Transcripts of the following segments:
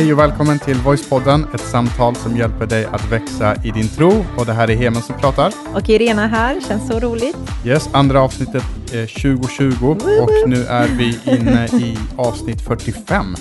Hej och välkommen till Voicepodden, ett samtal som hjälper dig att växa i din tro. Och det här är Heman som pratar. Och Irena här, känns så roligt. Yes, andra avsnittet är 2020 och nu är vi inne i avsnitt 45.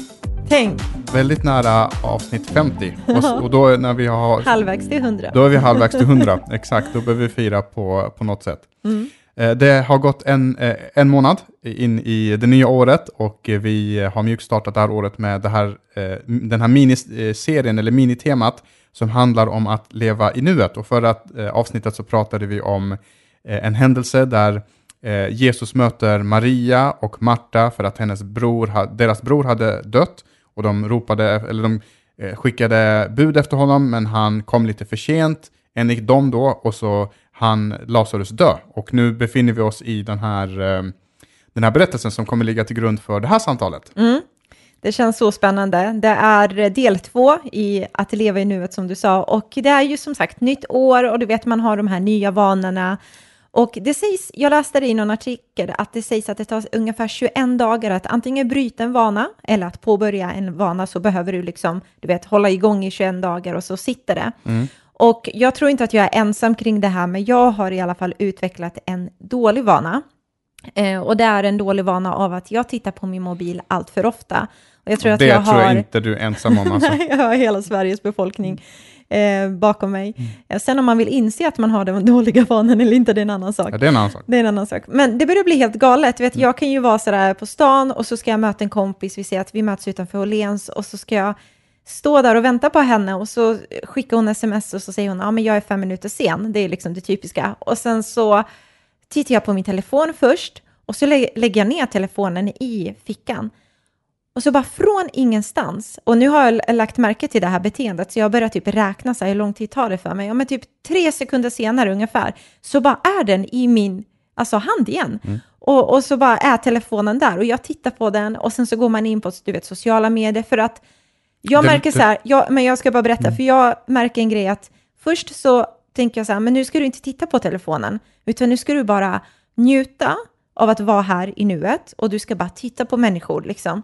Tänk, Väldigt nära avsnitt 50. Och, och då är när vi har... halvvägs till 100. Då är vi halvvägs till 100, exakt. Då behöver vi fira på, på något sätt. Mm. Eh, det har gått en, eh, en månad in i det nya året och vi har mjukstartat det här året med det här, eh, den här miniserien, eller minitemat, som handlar om att leva i nuet. Och förra avsnittet så pratade vi om en händelse där Jesus möter Maria och Marta för att hennes bror, deras bror hade dött och de ropade, eller de skickade bud efter honom, men han kom lite för sent, enligt dem då, och så han Lazarus dö. Och nu befinner vi oss i den här, eh, den här berättelsen som kommer ligga till grund för det här samtalet. Mm. Det känns så spännande. Det är del två i att leva i nuet som du sa. Och det är ju som sagt nytt år och du vet man har de här nya vanorna. Och det sägs, jag läste det i någon artikel, att det sägs att det tar ungefär 21 dagar att antingen bryta en vana eller att påbörja en vana så behöver du liksom, du vet, hålla igång i 21 dagar och så sitter det. Och jag tror inte att jag är ensam kring det här, men jag har i alla fall utvecklat en dålig vana. Eh, och det är en dålig vana av att jag tittar på min mobil allt för ofta. Och jag tror att det jag tror har... jag inte du är ensam om. Alltså. Jag har hela Sveriges befolkning eh, bakom mig. Eh, Sen om man vill inse att man har den dåliga vanan eller inte, det är en annan sak. Ja, det är en annan sak. Det är en annan sak. Men det börjar bli helt galet. Vet, Jag kan ju vara sådär på stan och så ska jag möta en kompis. Vi säger att vi möts utanför Åhléns och så ska jag stå där och vänta på henne och så skickar hon sms och så säger hon ja, jag är fem minuter sen. Det är liksom det typiska. Och sen så tittar jag på min telefon först och så lä- lägger jag ner telefonen i fickan. Och så bara från ingenstans, och nu har jag lagt märke till det här beteendet, så jag börjar typ räkna så här, hur lång tid tar det för mig? Ja, men typ tre sekunder senare ungefär, så bara är den i min alltså, hand igen. Och, och så bara är telefonen där, och jag tittar på den, och sen så går man in på du vet, sociala medier, för att jag märker så här, jag, men jag ska bara berätta, för jag märker en grej att först så tänker jag så här, men nu ska du inte titta på telefonen, utan nu ska du bara njuta av att vara här i nuet, och du ska bara titta på människor liksom.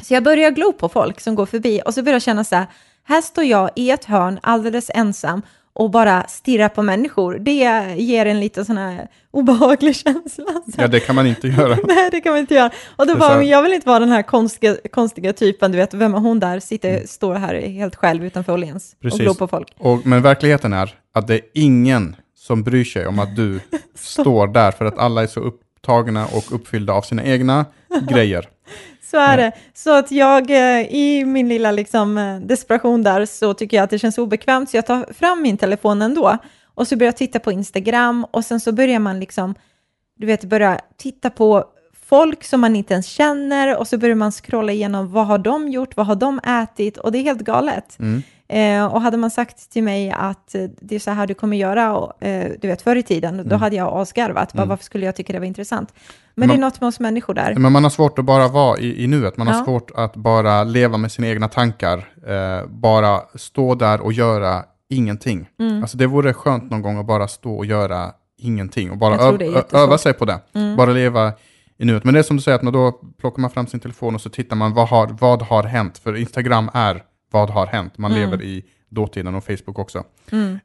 Så jag börjar glo på folk som går förbi och så börjar jag känna så här, här står jag i ett hörn alldeles ensam och bara stirrar på människor. Det ger en lite sån här obehaglig känsla. Så. Ja, det kan man inte göra. Nej, det kan man inte göra. Och då bara, jag vill inte vara den här konstiga, konstiga typen, du vet, vem är hon där, sitter, står här helt själv utanför Åhléns och glor på folk. Och, men verkligheten är att det är ingen som bryr sig om att du står där för att alla är så upptagna och uppfyllda av sina egna grejer. Så är det. Så att jag eh, i min lilla liksom, eh, desperation där så tycker jag att det känns obekvämt. Så jag tar fram min telefon ändå och så börjar jag titta på Instagram och sen så börjar man liksom, du vet, börja titta på folk som man inte ens känner och så börjar man scrolla igenom vad har de gjort, vad har de ätit? Och det är helt galet. Eh, och hade man sagt till mig att eh, det är så här du kommer göra, och, eh, du vet förr i tiden, då hade jag asgarvat. Bara, Varför skulle jag tycka det var intressant? Men det är något med oss människor där. Men man har svårt att bara vara i, i nuet. Man har Ja. svårt att bara leva med sina egna tankar. Eh, bara stå där och göra ingenting. Mm. Alltså det vore skönt någon gång att bara stå och göra ingenting. Och bara. Mm. öva sig på det. Bara leva i nuet. Men det är som du säger, att man då plockar man fram sin telefon och så tittar man vad har, vad har hänt. För Instagram är vad har hänt. Man Mm. lever i dåtiden och Facebook också.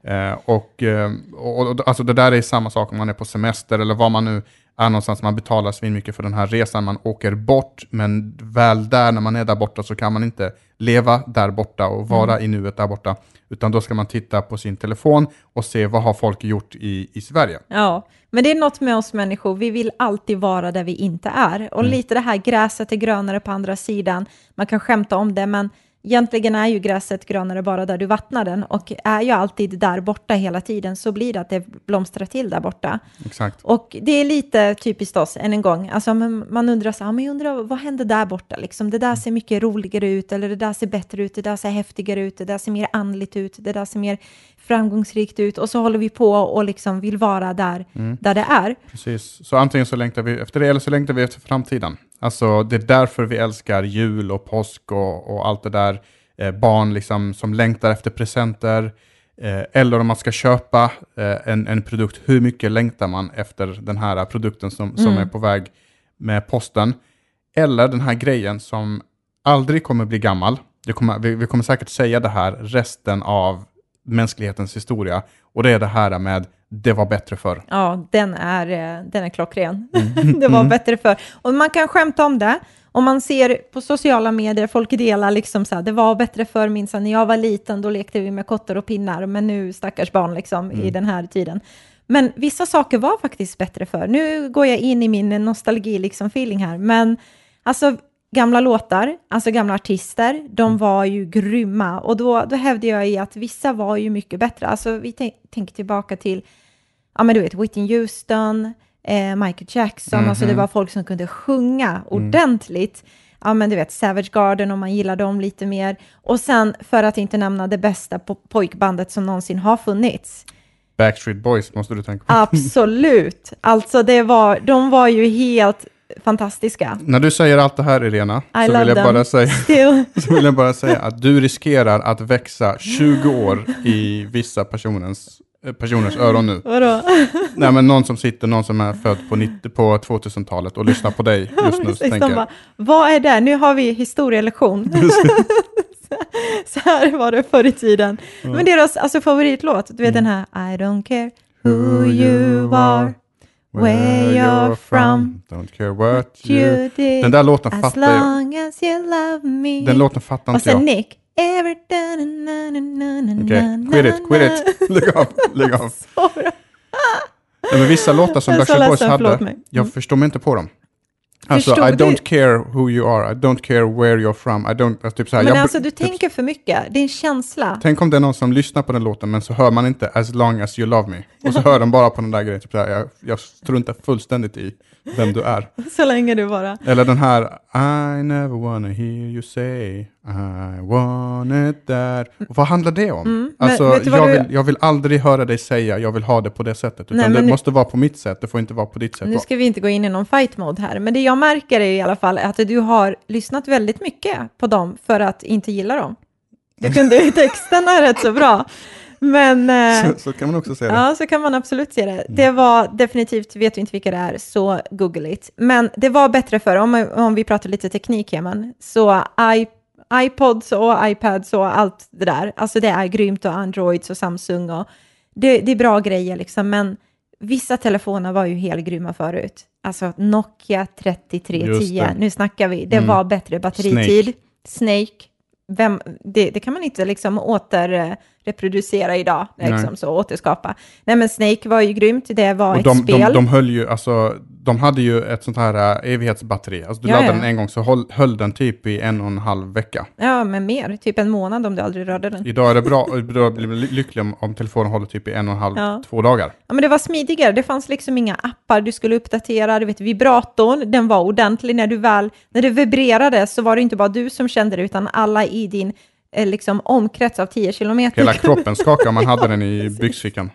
Eh, och, eh, och, och alltså det där är samma sak om man är på semester eller var man nu är någonstans. Man betalar svin mycket för den här resan, man åker bort, men väl där när man är där borta så kan man inte leva där borta och vara i nuet där borta. Utan då ska man titta på sin telefon och se vad har folk gjort i, i Sverige. Ja, men det är något med oss människor, vi vill alltid vara där vi inte är. Och lite det här gräset är grönare på andra sidan, man kan skämta om det, men egentligen är ju gräset grönare bara där du vattnar den och är ju alltid där borta hela tiden så blir det att det blomstrar till där borta. Exakt. Och det är lite typiskt oss, än en gång. Alltså, man undrar så här, men jag undrar vad händer där borta? Liksom, det där ser mycket roligare ut, eller det där ser bättre ut, det där ser häftigare ut, det där ser mer andligt ut, det där ser mer framgångsrikt ut. Och så håller vi på och liksom vill vara där, där det är. Precis, så antingen så längtar vi efter det eller så längtar vi efter framtiden. Alltså det är därför vi älskar jul och påsk och, och allt det där. Eh, barn liksom som längtar efter presenter. Eh, eller om man ska köpa eh, en, en produkt, hur mycket längtar man efter den här produkten som, som är på väg med posten? Eller den här grejen som aldrig kommer bli gammal. kommer, vi, vi kommer säkert säga det här resten av mänsklighetens historia. Och det är det här med det var bättre förr. Ja, den är, eh, den är klockren. det var bättre förr. Och man kan skämta om det. Om man ser på sociala medier, folk delar liksom så här, det var bättre förr minsann, när jag var liten, då lekte vi med kottar och pinnar, men nu stackars barn liksom i den här tiden. Men vissa saker var faktiskt bättre förr. Nu går jag in i min nostalgi liksom här, men alltså gamla låtar, alltså gamla artister, de var ju grymma. Och då, då hävdade jag i att vissa var ju mycket bättre. Alltså vi tänk, tänker tillbaka till, ja men du vet, Whitney Houston, eh, Michael Jackson, alltså det var folk som kunde sjunga ordentligt. Ja men du vet, Savage Garden om man gillar dem lite mer. Och sen, för att inte nämna det bästa po pojkbandet som någonsin har funnits. Backstreet Boys måste du tänka på. Absolut. Alltså det var, de var ju helt fantastiska. När du säger allt det här Irena, I så vill, jag them. bara säga, så vill jag bara säga att du riskerar att växa 20 år i vissa personens, eh, personers öron nu. Vadå? Nej men någon som sitter, någon som är född på, 90, på 2000-talet och lyssnar på dig just nu. Precis, tänker bara, vad är det? Nu har vi historielektion. så här var det förr i tiden. Men deras alltså, favoritlåt, du vet den här I don't care who you are, where you're from, Don't care what you... did, Den där låten as fattar jag. long as you love me. Den låten fattar Och inte sen jag. Nick. Every na, na, na, Okej, na, quit it, quit it. Lägg av, lägg av. Nej, men vissa låtar som Jag Backstreet Boys hade, mig. Mm. jag förstår mig inte på dem. Alltså, I du? don't care who you are, I don't care where you're from, I don't... Alltså, typ så här, Men jag, alltså du typ, tänker för mycket, det är en känsla. Tänk om det är någon som lyssnar på den låten men så hör man inte as long as you love me. Och så hör de bara på den där grejen, typ så här, jag, jag struntar fullständigt i vem du är. Så länge du bara... Eller den här I never wanna hear you say I want it. Och vad handlar det om? Mm, alltså, jag, du- vill, jag vill aldrig höra dig säga jag vill ha det på det sättet. Utan Nej, det nu- måste vara på mitt sätt, det får inte vara på ditt sätt. Nu ska vi inte gå in i någon fight mode här, men det jag märker är i alla fall att du har lyssnat väldigt mycket på dem för att inte gilla dem. Du kunde ju texterna rätt så bra. Men eh, så, så kan man också säga det. ja, så kan man absolut se det. Det var definitivt, vet du inte vilka det är, så google it. Men det var bättre för om, om vi pratar lite teknik, Heman, så I, iPods och iPads och allt det där, alltså det är grymt och Androids och Samsung och det, det är bra grejer liksom, men vissa telefoner var ju helt grymma förut. Alltså Nokia Just 3310, det. nu snackar vi, det Mm. var bättre batteritid. Snake, vem, det, det kan man inte liksom återreproducera idag, liksom, Nej. så återskapa. Nej men Snake var ju grymt, det var Och ett de, spel. de, de höll ju, alltså, de hade ju ett sånt här äh, evighetsbatteri. Alltså du Ja, laddade ja. den en gång så höll, höll den typ i en och en halv vecka. Ja, men mer, typ en månad om du aldrig rörde den. Idag är det bra, då blir man ly- lycklig om, om telefonen håller typ i en och en halv, Ja. två dagar. Ja, men det var smidigare, det fanns liksom inga appar du skulle uppdatera, du vet vibratorn, den var ordentlig när du väl, när det vibrerade så var det inte bara du som kände det, utan alla i din liksom omkrets av 10 kilometer. Hela kroppen skakade om man hade den i byxfickan.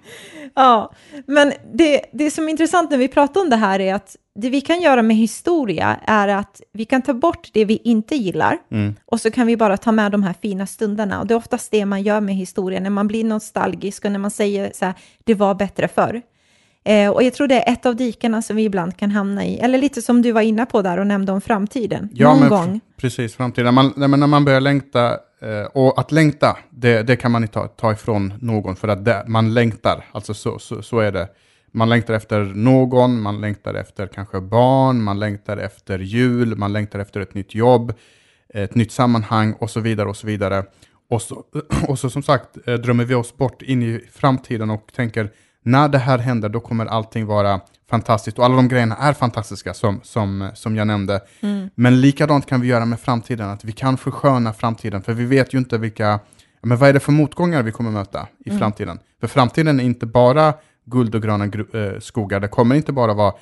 Ja, men det, det som är intressant när vi pratar om det här är att det vi kan göra med historia är att vi kan ta bort det vi inte gillar Mm. och så kan vi bara ta med de här fina stunderna. Och det är oftast det man gör med historia, när man blir nostalgisk och när man säger så här, det var bättre förr. Eh, och jag tror det är ett av dikena som vi ibland kan hamna i, eller lite som du var inne på där och nämnde om framtiden. Någon men gång. precis, framtiden. När man, när man börjar längta, eh, och att längta, det, det kan man inte ta, ta ifrån någon, för att det, man längtar, alltså så, så, så är det. Man längtar efter någon, man längtar efter kanske barn, man längtar efter jul, man längtar efter ett nytt jobb, ett nytt sammanhang och så vidare och så vidare. Och så, och så som sagt eh, drömmer vi oss bort in i framtiden och tänker när det här händer då kommer allting vara fantastiskt. Och alla de grejerna är fantastiska som, som, som jag nämnde. Men likadant kan vi göra med framtiden, att vi kan försköna framtiden. För vi vet ju inte vilka, men vad är det för motgångar vi kommer möta i framtiden? För framtiden är inte bara guld och gröna gru- eh, skogar, det kommer inte bara vara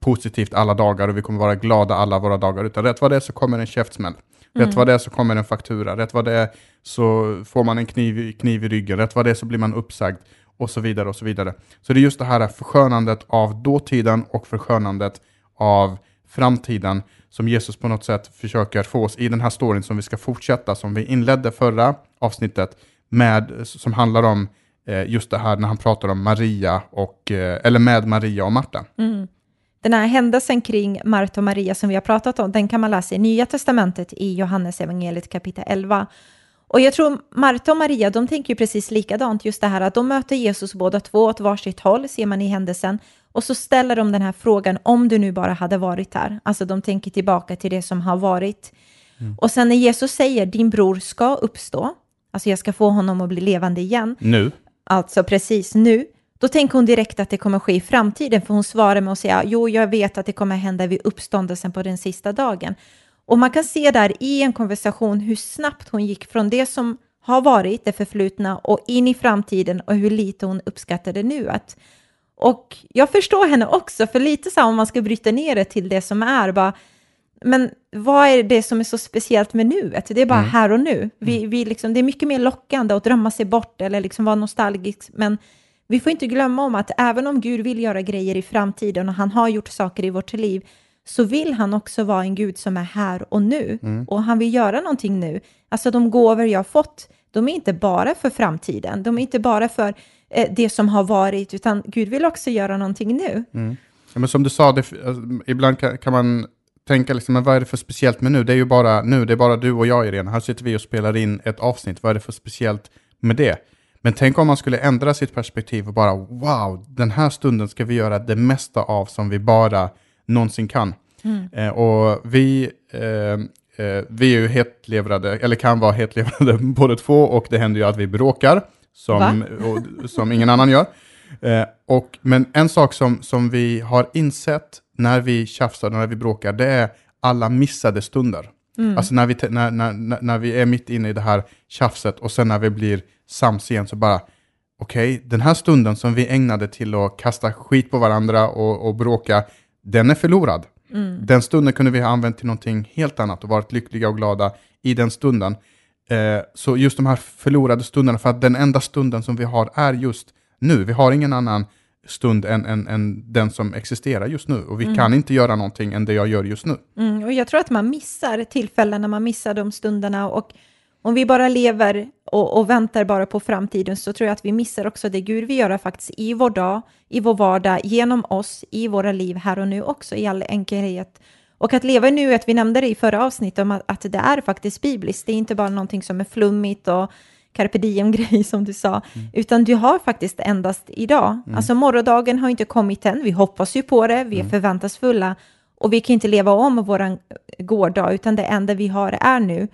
positivt alla dagar och vi kommer vara glada alla våra dagar, utan rätt vad det är så kommer en käftsmäll. Rätt vad det är så kommer en faktura, rätt vad det är så får man en kniv, kniv i ryggen, rätt vad det är så blir man uppsagd och så vidare och så vidare. Så det är just det här förskönandet av dåtiden och förskönandet av framtiden som Jesus på något sätt försöker få oss i den här storyn som vi ska fortsätta, som vi inledde förra avsnittet med, som handlar om eh, just det här när han pratar om Maria och, eh, eller med Maria och Marta. Mm. den här händelsen kring Marta och Maria som vi har pratat om, den kan man läsa i Nya Testamentet i Johannes evangeliet kapitel 11. Och jag tror Marta och Maria, de tänker ju precis likadant, just det här att de möter Jesus båda två åt varsitt håll, ser man i händelsen. Och så ställer de den här frågan, om du nu bara hade varit här. Alltså de tänker tillbaka till det som har varit. Mm. Och sen när Jesus säger, din bror ska uppstå, alltså jag ska få honom att bli levande igen. Nu. Alltså precis nu. Då tänker hon direkt att det kommer ske i framtiden, för hon svarar med att säga, jo, jag vet att det kommer hända vid uppståndelsen på den sista dagen. Och man kan se där i en konversation hur snabbt hon gick från det som har varit, det förflutna, och in i framtiden och hur lite hon uppskattade nuet. Och jag förstår henne också, för lite så här, om man ska bryta ner det till det som är, bara, men vad är det som är så speciellt med nuet? Det är bara mm. här och nu. Vi, mm. vi liksom, det är mycket mer lockande att drömma sig bort eller liksom vara nostalgisk, men vi får inte glömma om att även om Gud vill göra grejer i framtiden och han har gjort saker i vårt liv, så vill han också vara en Gud som är här och nu. Mm. Och han vill göra någonting nu. Alltså de gåvor jag har fått, de är inte bara för framtiden. De är inte bara för eh, det som har varit, utan Gud vill också göra någonting nu. Mm. Ja, men som du sa, det, alltså, ibland kan, kan, man tänka, liksom, men vad är det för speciellt med nu? Det är ju bara nu, det är bara du och jag, Irene. Här sitter vi och spelar in ett avsnitt. Vad är det för speciellt med det? Men tänk om man skulle ändra sitt perspektiv och bara, wow, den här stunden ska vi göra det mesta av som vi bara någonsin kan. Mm. Eh, och vi, eh, eh, vi är ju hetlevrade, eller kan vara hetlevrade båda två, och det händer ju att vi bråkar, som, och, som ingen annan gör. Eh, och, men en sak som, som vi har insett när vi tjafsar, när vi bråkar, det är alla missade stunder. Mm. Alltså när vi, när, när, när vi är mitt inne i det här tjafset och sen när vi blir sams igen så bara, okej, okay, den här stunden som vi ägnade till att kasta skit på varandra och, och bråka, den är förlorad. Mm. Den stunden kunde vi ha använt till någonting helt annat och varit lyckliga och glada i den stunden. Eh, så just de här förlorade stunderna, för att den enda stunden som vi har är just nu. Vi har ingen annan stund än, än, än den som existerar just nu. Och vi mm. kan inte göra någonting än det jag gör just nu. Mm, och jag tror att man missar tillfällen när man missar de stunderna. Och om vi bara lever och, och, väntar bara på framtiden så tror jag att vi missar också det Gud vill göra faktiskt i vår dag, i vår vardag, genom oss, i våra liv här och nu också i all enkelhet. Och att leva i nuet, vi nämnde det i förra avsnittet om att, att det är faktiskt bibliskt, det är inte bara någonting som är flummigt och carpe diem-grej som du sa, mm. utan du har faktiskt endast idag. Mm. Alltså morgondagen har inte kommit än, vi hoppas ju på det, vi är mm. förväntansfulla och vi kan inte leva om vår gårdag, utan det enda vi har är nu.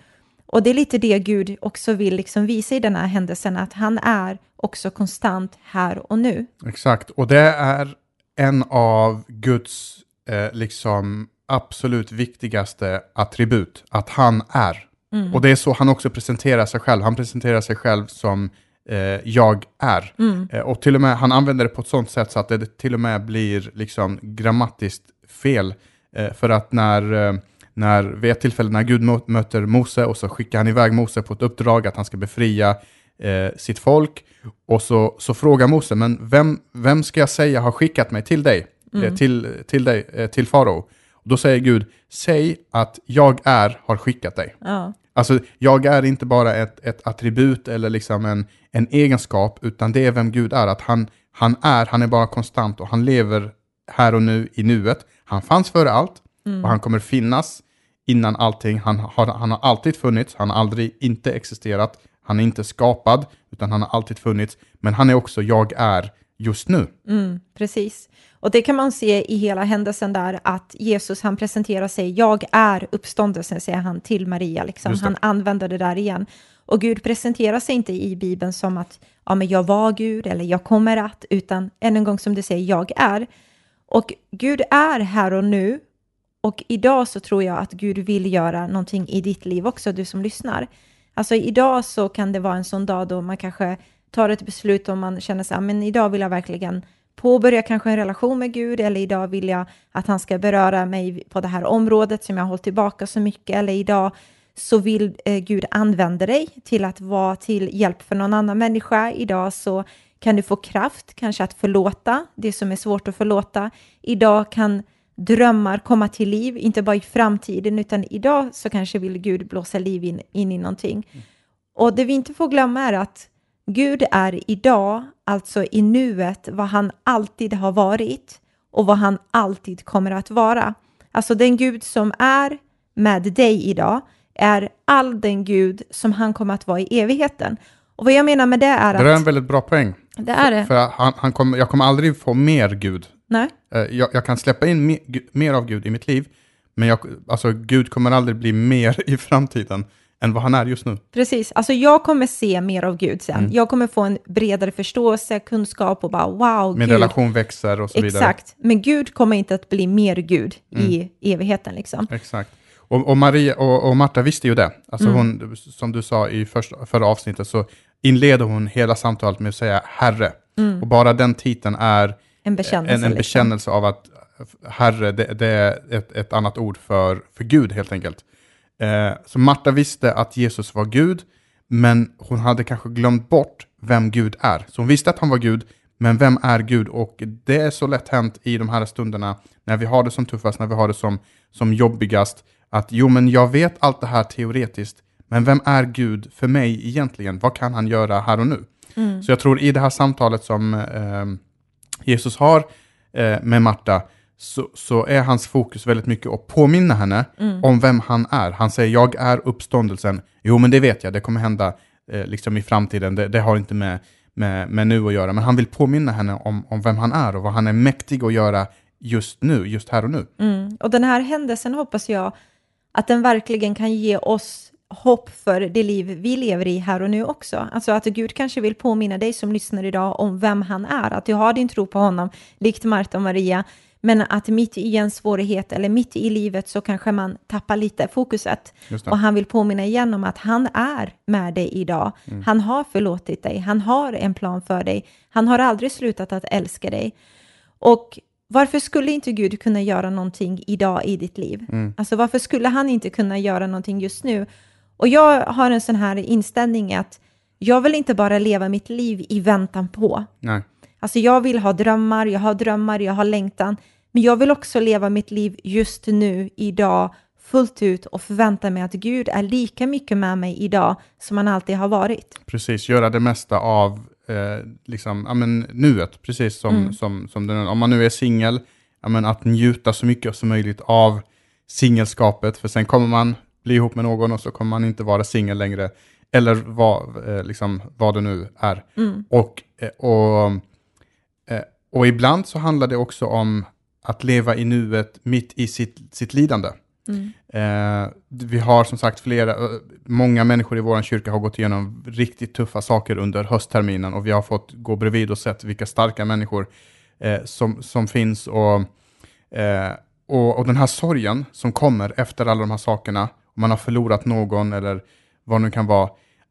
Och det är lite det Gud också vill liksom visa i den här händelsen, att han är också konstant här och nu. Exakt, och det är en av Guds eh, liksom absolut viktigaste attribut, att han är. Mm. Och det är så han också presenterar sig själv. Han presenterar sig själv som eh, jag är. Mm. Eh, och till och med, han använder det på ett sånt sätt så att det till och med blir liksom grammatiskt fel. Eh, för att när eh, när, vid ett tillfälle när Gud möter Mose och så skickar han iväg Mose på ett uppdrag att han ska befria eh, sitt folk. Och så, så frågar Mose, men vem, vem ska jag säga har skickat mig till dig? Eh, mm. Till, till dig, eh, till farao. Då säger Gud, säg att jag är har skickat dig. Ja. Alltså, jag är inte bara ett, ett attribut eller liksom en, en egenskap, utan det är vem Gud är. Att han, han är, han är bara konstant och han lever här och nu i nuet. Han fanns före allt, Mm. Och han kommer finnas innan allting. Han har, han har alltid funnits, han har aldrig inte existerat. Han är inte skapad, utan han har alltid funnits. Men han är också jag är just nu. Mm, precis. Och det kan man se i hela händelsen där, att Jesus han presenterar sig, jag är uppståndelsen, säger han till Maria. Liksom. Han använder det där igen. Och Gud presenterar sig inte i Bibeln som att ja, men jag var Gud eller jag kommer att, utan än en gång som du säger, jag är. Och Gud är här och nu och idag så tror jag att Gud vill göra någonting i ditt liv också, du som lyssnar. Alltså idag så kan det vara en sån dag då man kanske tar ett beslut om man känner så här, ah, men idag vill jag verkligen påbörja kanske en relation med Gud, eller idag vill jag att han ska beröra mig på det här området som jag har hållit tillbaka så mycket, eller idag så vill eh, Gud använda dig till att vara till hjälp för någon annan människa. Idag så kan du få kraft, kanske att förlåta det som är svårt att förlåta. Idag kan drömmar komma till liv, inte bara i framtiden, utan idag så kanske vill Gud blåsa liv in, in i någonting. Mm. Och det vi inte får glömma är att Gud är idag, alltså i nuet, vad han alltid har varit. och vad han alltid kommer att vara. Alltså den Gud som är med dig idag är all den Gud som han kommer att vara i evigheten. Och vad jag menar med det är att... Det är en väldigt bra poäng. Det är det. För han, han kommer, jag kommer aldrig få mer Gud. Nej, Eh, Jag, jag kan släppa in mer, av Gud i mitt liv, men jag, alltså, Gud kommer aldrig bli mer i framtiden än vad han är just nu. precis. Alltså jag kommer se mer av Gud sen. Mm. Jag kommer få en bredare förståelse, kunskap och bara wow, Min Gud. relation växer och så vidare. Exakt. Men Gud kommer inte att bli mer Gud i Mm. evigheten liksom. Exakt. Och, och, Maria, och, och Marta visste ju det. Alltså Mm. hon, som du sa i första, förra avsnittet så inleder hon hela samtalet med att säga Herre. Och bara den titeln är En bekännelse. en, en liksom. bekännelse av att Herre, det, det är ett, ett annat ord för, för Gud helt enkelt. Eh, så Marta visste att Jesus var Gud, men hon hade kanske glömt bort vem Gud är. Så hon visste att han var Gud, men vem är Gud? Och det är så lätt hänt i de här stunderna, när vi har det som tuffast, när vi har det som, som jobbigast, att jo, men jag vet allt det här teoretiskt, men vem är Gud för mig egentligen? Vad kan han göra här och nu? Så jag tror i det här samtalet som eh, Jesus har eh, med Marta, så, så är hans fokus väldigt mycket att påminna henne om vem han är. Han säger, jag är uppståndelsen. Jo, men det vet jag, det kommer hända eh, liksom i framtiden. Det, det har inte med, med, med nu att göra. Men han vill påminna henne om, om vem han är och vad han är mäktig att göra just nu, just här och nu. Mm. Och den här händelsen hoppas jag att den verkligen kan ge oss hopp för det liv vi lever i här och nu också. Alltså att Gud kanske vill påminna dig som lyssnar idag om vem han är, att du har din tro på honom, likt Marta och Maria, men att mitt i en svårighet eller mitt i livet så kanske man tappar lite fokuset. Och han vill påminna igen om att han är med dig idag. Han har förlåtit dig, han har en plan för dig, han har aldrig slutat att älska dig. Och varför skulle inte Gud kunna göra någonting idag i ditt liv? Alltså varför skulle han inte kunna göra någonting just nu? Och jag har en sån här inställning att jag vill inte bara leva mitt liv i väntan på. Nej. Alltså jag vill ha drömmar, jag har drömmar, jag har längtan. Men jag vill också leva mitt liv just nu, idag, fullt ut och förvänta mig att Gud är lika mycket med mig idag som han alltid har varit. Precis, göra det mesta av eh, liksom, ja, men, nuet, precis som, som, som den, om man nu är singel, ja, men, att njuta så mycket som möjligt av singelskapet, för sen kommer man bli ihop med någon och så kommer man inte vara singel längre, eller vad, eh, liksom, vad det nu är. Och, eh, och, eh, och ibland så handlar det också om att leva i nuet mitt i sitt, sitt lidande. Eh, vi har som sagt flera, eh, många människor i vår kyrka har gått igenom riktigt tuffa saker under höstterminen och vi har fått gå bredvid och sett vilka starka människor eh, som, som finns. Och, eh, och, och den här sorgen som kommer efter alla de här sakerna, om man har förlorat någon eller vad det nu kan vara,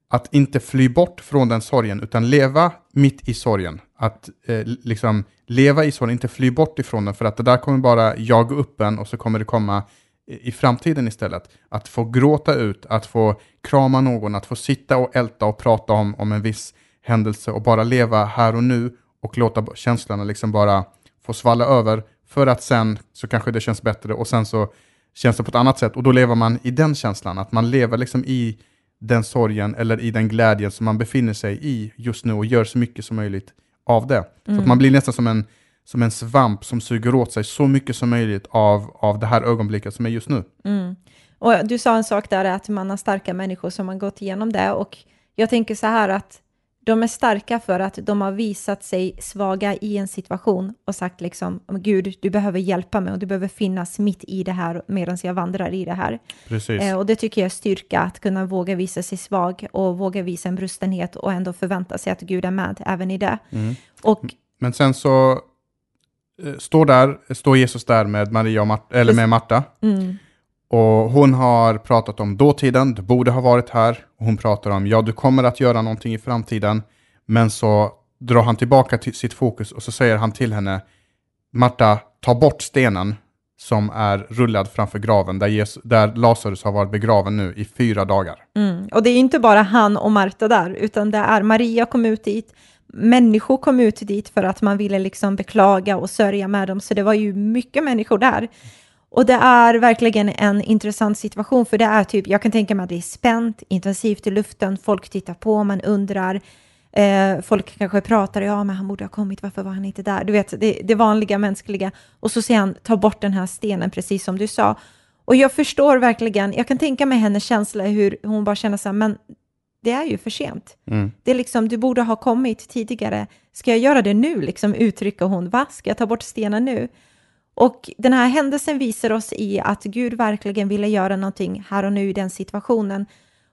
att inte fly bort från den sorgen, utan leva mitt i sorgen. Att eh, liksom leva i sorgen, inte fly bort ifrån den, för att det där kommer bara jaga upp en och så kommer det komma i framtiden istället. Att få gråta ut, att få krama någon, att få sitta och älta och prata om, om en viss händelse och bara leva här och nu och låta känslorna liksom bara få svalla över för att sen så kanske det känns bättre och sen så känns på ett annat sätt och då lever man i den känslan, att man lever liksom i den sorgen eller i den glädjen som man befinner sig i just nu och gör så mycket som möjligt av det. Så att man blir nästan som en, som en svamp som suger åt sig så mycket som möjligt av, av det här ögonblicket som är just nu. Och du sa en sak där att man har starka människor som har gått igenom det och jag tänker så här att de är starka för att de har visat sig svaga i en situation och sagt liksom, Gud, du behöver hjälpa mig och du behöver finnas mitt i det här medan jag vandrar i det här. Precis. Eh, och det tycker jag är styrka, att kunna våga visa sig svag och våga visa en brustenhet och ändå förvänta sig att Gud är med även i det. Och Men sen så eh, står, där, står Jesus där med Maria och Marta, eller med Marta. mm, och hon har pratat om dåtiden, du borde ha varit här. Och hon pratar om, ja du kommer att göra någonting i framtiden. Men så drar han tillbaka till sitt fokus och så säger han till henne, Marta, ta bort stenen som är rullad framför graven, där, Jesus, där Lazarus har varit begraven nu i fyra dagar. Mm. Och det är inte bara han och Marta där, utan det är Maria kom ut dit, människor kom ut dit för att man ville liksom beklaga och sörja med dem, så det var ju mycket människor där. Och det är verkligen en intressant situation, för det är typ, jag kan tänka mig att det är spänt, intensivt i luften, folk tittar på, man undrar, Eh, folk kanske pratar, ja men han borde ha kommit, varför var han inte där? Du vet, det, det vanliga mänskliga. Och så säger han, ta bort den här stenen, precis som du sa. Och jag förstår verkligen, jag kan tänka mig hennes känsla, hur hon bara känner så här, men det är ju för sent. Mm. Det är liksom, du borde ha kommit tidigare. Ska jag göra det nu, liksom uttrycker hon. Va, ska jag ta bort stenen nu? Och den här händelsen visar oss i att Gud verkligen ville göra någonting här och nu i den situationen.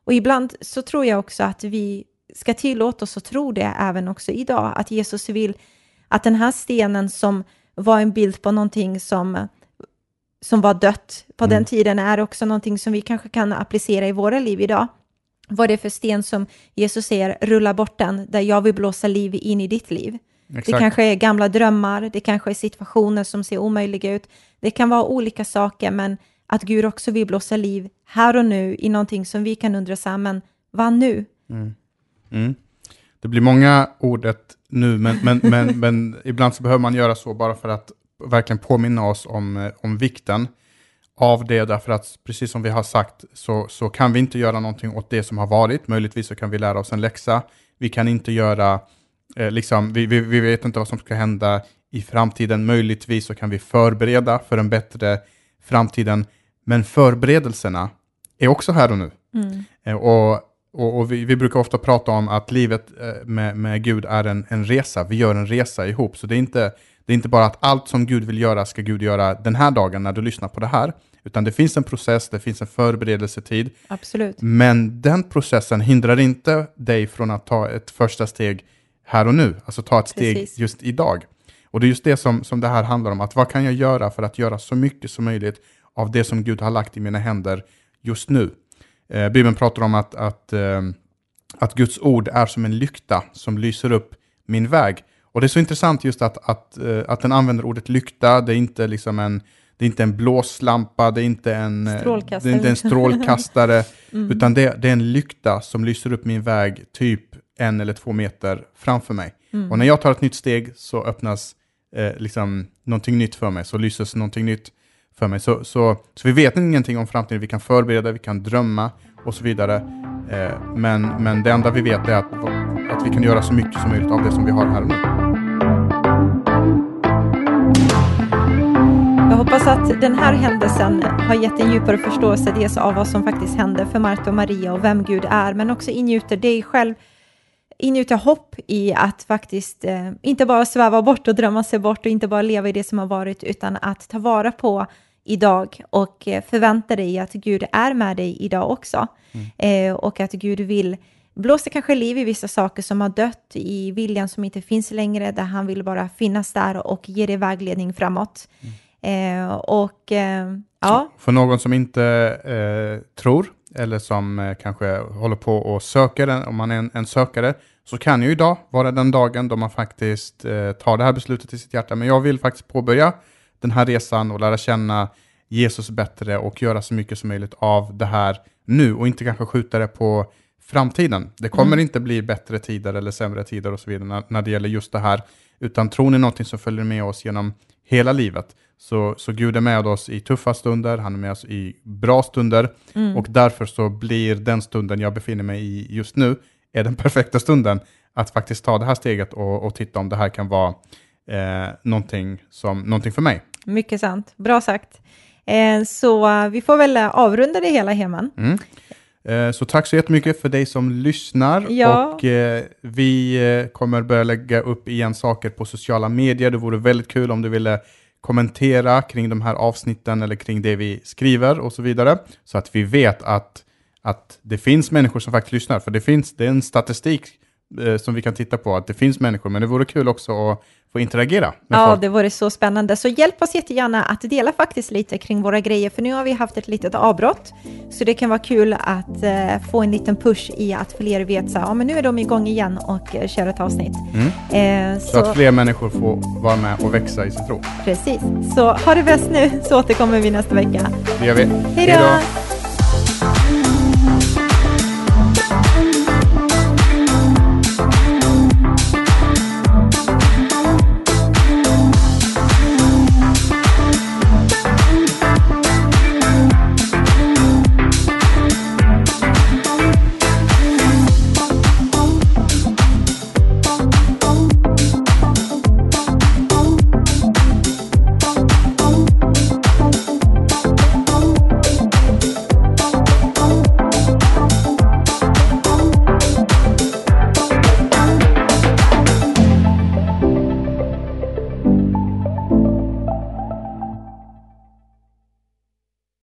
Och ibland så tror jag också att vi ska tillåta oss att tro det även också idag, att Jesus vill att den här stenen som var en bild på någonting som, som var dött på Mm. den tiden är också någonting som vi kanske kan applicera i våra liv idag. Vad det är för sten som Jesus säger, rulla bort den, där jag vill blåsa liv in i ditt liv. Det Exakt. kanske är gamla drömmar, det kanske är situationer som ser omöjliga ut. Det kan vara olika saker, men att Gud också vill blåsa liv här och nu i någonting som vi kan undra men vad nu? Mm. Det blir många ordet nu, men, men, men, men ibland så behöver man göra så bara för att verkligen påminna oss om, eh, om vikten av det, därför att precis som vi har sagt så, så kan vi inte göra någonting åt det som har varit. Möjligtvis så kan vi lära oss en läxa. Vi kan inte göra, eh, liksom, vi, vi, vi vet inte vad som ska hända i framtiden. Möjligtvis så kan vi förbereda för en bättre framtiden, men förberedelserna är också här och nu. Eh, Och, och, och vi, vi brukar ofta prata om att livet eh, med, med Gud är en, en resa. Vi gör en resa ihop. Så det är, inte, det är inte bara att allt som Gud vill göra ska Gud göra den här dagen när du lyssnar på det här. Utan det finns en process, det finns en förberedelsetid. Absolut. Men den processen hindrar inte dig från att ta ett första steg här och nu. Alltså ta ett steg Precis. just idag. Och det är just det som, som det här handlar om. Att vad kan jag göra för att göra så mycket som möjligt av det som Gud har lagt i mina händer just nu. Eh, Bibeln pratar om att, att, eh, att Guds ord är som en lykta som lyser upp min väg. Och det är så intressant just att, att, eh, att den använder ordet lykta. Det är inte liksom en, det är inte en blåslampa, det är inte en, eh, Strålkastare. Det är inte en strålkastare, utan det, det är en lykta som lyser upp min väg typ en eller två meter framför mig. Och när jag tar ett nytt steg så öppnas eh, liksom någonting nytt för mig, så lyses någonting nytt för mig. Så, så, så vi vet ingenting om framtiden, vi kan förbereda, vi kan drömma och så vidare. Eh, men, men det enda vi vet är att, att vi kan göra så mycket som möjligt av det som vi har här och nu. Jag hoppas att den här händelsen har gett en djupare förståelse dels av vad som faktiskt hände för Marta och Maria och vem Gud är, men också ingjuter dig själv ingjuter hopp i att faktiskt eh, inte bara sväva bort och drömma sig bort och inte bara leva i det som har varit, utan att ta vara på idag och eh, förvänta dig att Gud är med dig idag också. Eh, och att Gud vill blåsa kanske liv i vissa saker som har dött i viljan som inte finns längre, där han vill bara finnas där och ge dig vägledning framåt. Eh, och eh, ja, För någon som inte eh, tror, eller som eh, kanske håller på och söker, en, om man är en, en sökare, så kan ju idag vara den dagen då man faktiskt eh, tar det här beslutet i sitt hjärta. Men jag vill faktiskt påbörja den här resan och lära känna Jesus bättre och göra så mycket som möjligt av det här nu och inte kanske skjuta det på framtiden. Det kommer inte bli bättre tider eller sämre tider och så vidare när, när det gäller just det här, utan tron är någonting som följer med oss genom hela livet. Så, så Gud är med oss i tuffa stunder, han är med oss i bra stunder och därför så blir den stunden jag befinner mig i just nu är den perfekta stunden att faktiskt ta det här steget och, och titta om det här kan vara eh, någonting, som, någonting för mig. mycket sant. Bra sagt. Eh, så eh, vi får väl eh, avrunda det hela, Heman. Mm. Eh, Så tack så jättemycket för dig som lyssnar. Ja. Och eh, vi kommer börja lägga upp igen saker på sociala medier. Det vore väldigt kul om du ville kommentera kring de här avsnitten eller kring det vi skriver och så vidare. Så att vi vet att, att det finns människor som faktiskt lyssnar. För det finns det är en statistik som vi kan titta på, att det finns människor. Men det vore kul också att få interagera med Ja, folk. det vore så spännande. Så hjälp oss jättegärna att dela faktiskt lite kring våra grejer, för nu har vi haft ett litet avbrott. Så det kan vara kul att eh, få en liten push i att fler vet så ja men nu är de igång igen och eh, kör ett avsnitt. Eh, Så att fler människor får vara med och växa i sin tro. Precis. Så ha det bäst nu, så återkommer vi nästa vecka. Det gör vi. Hej då!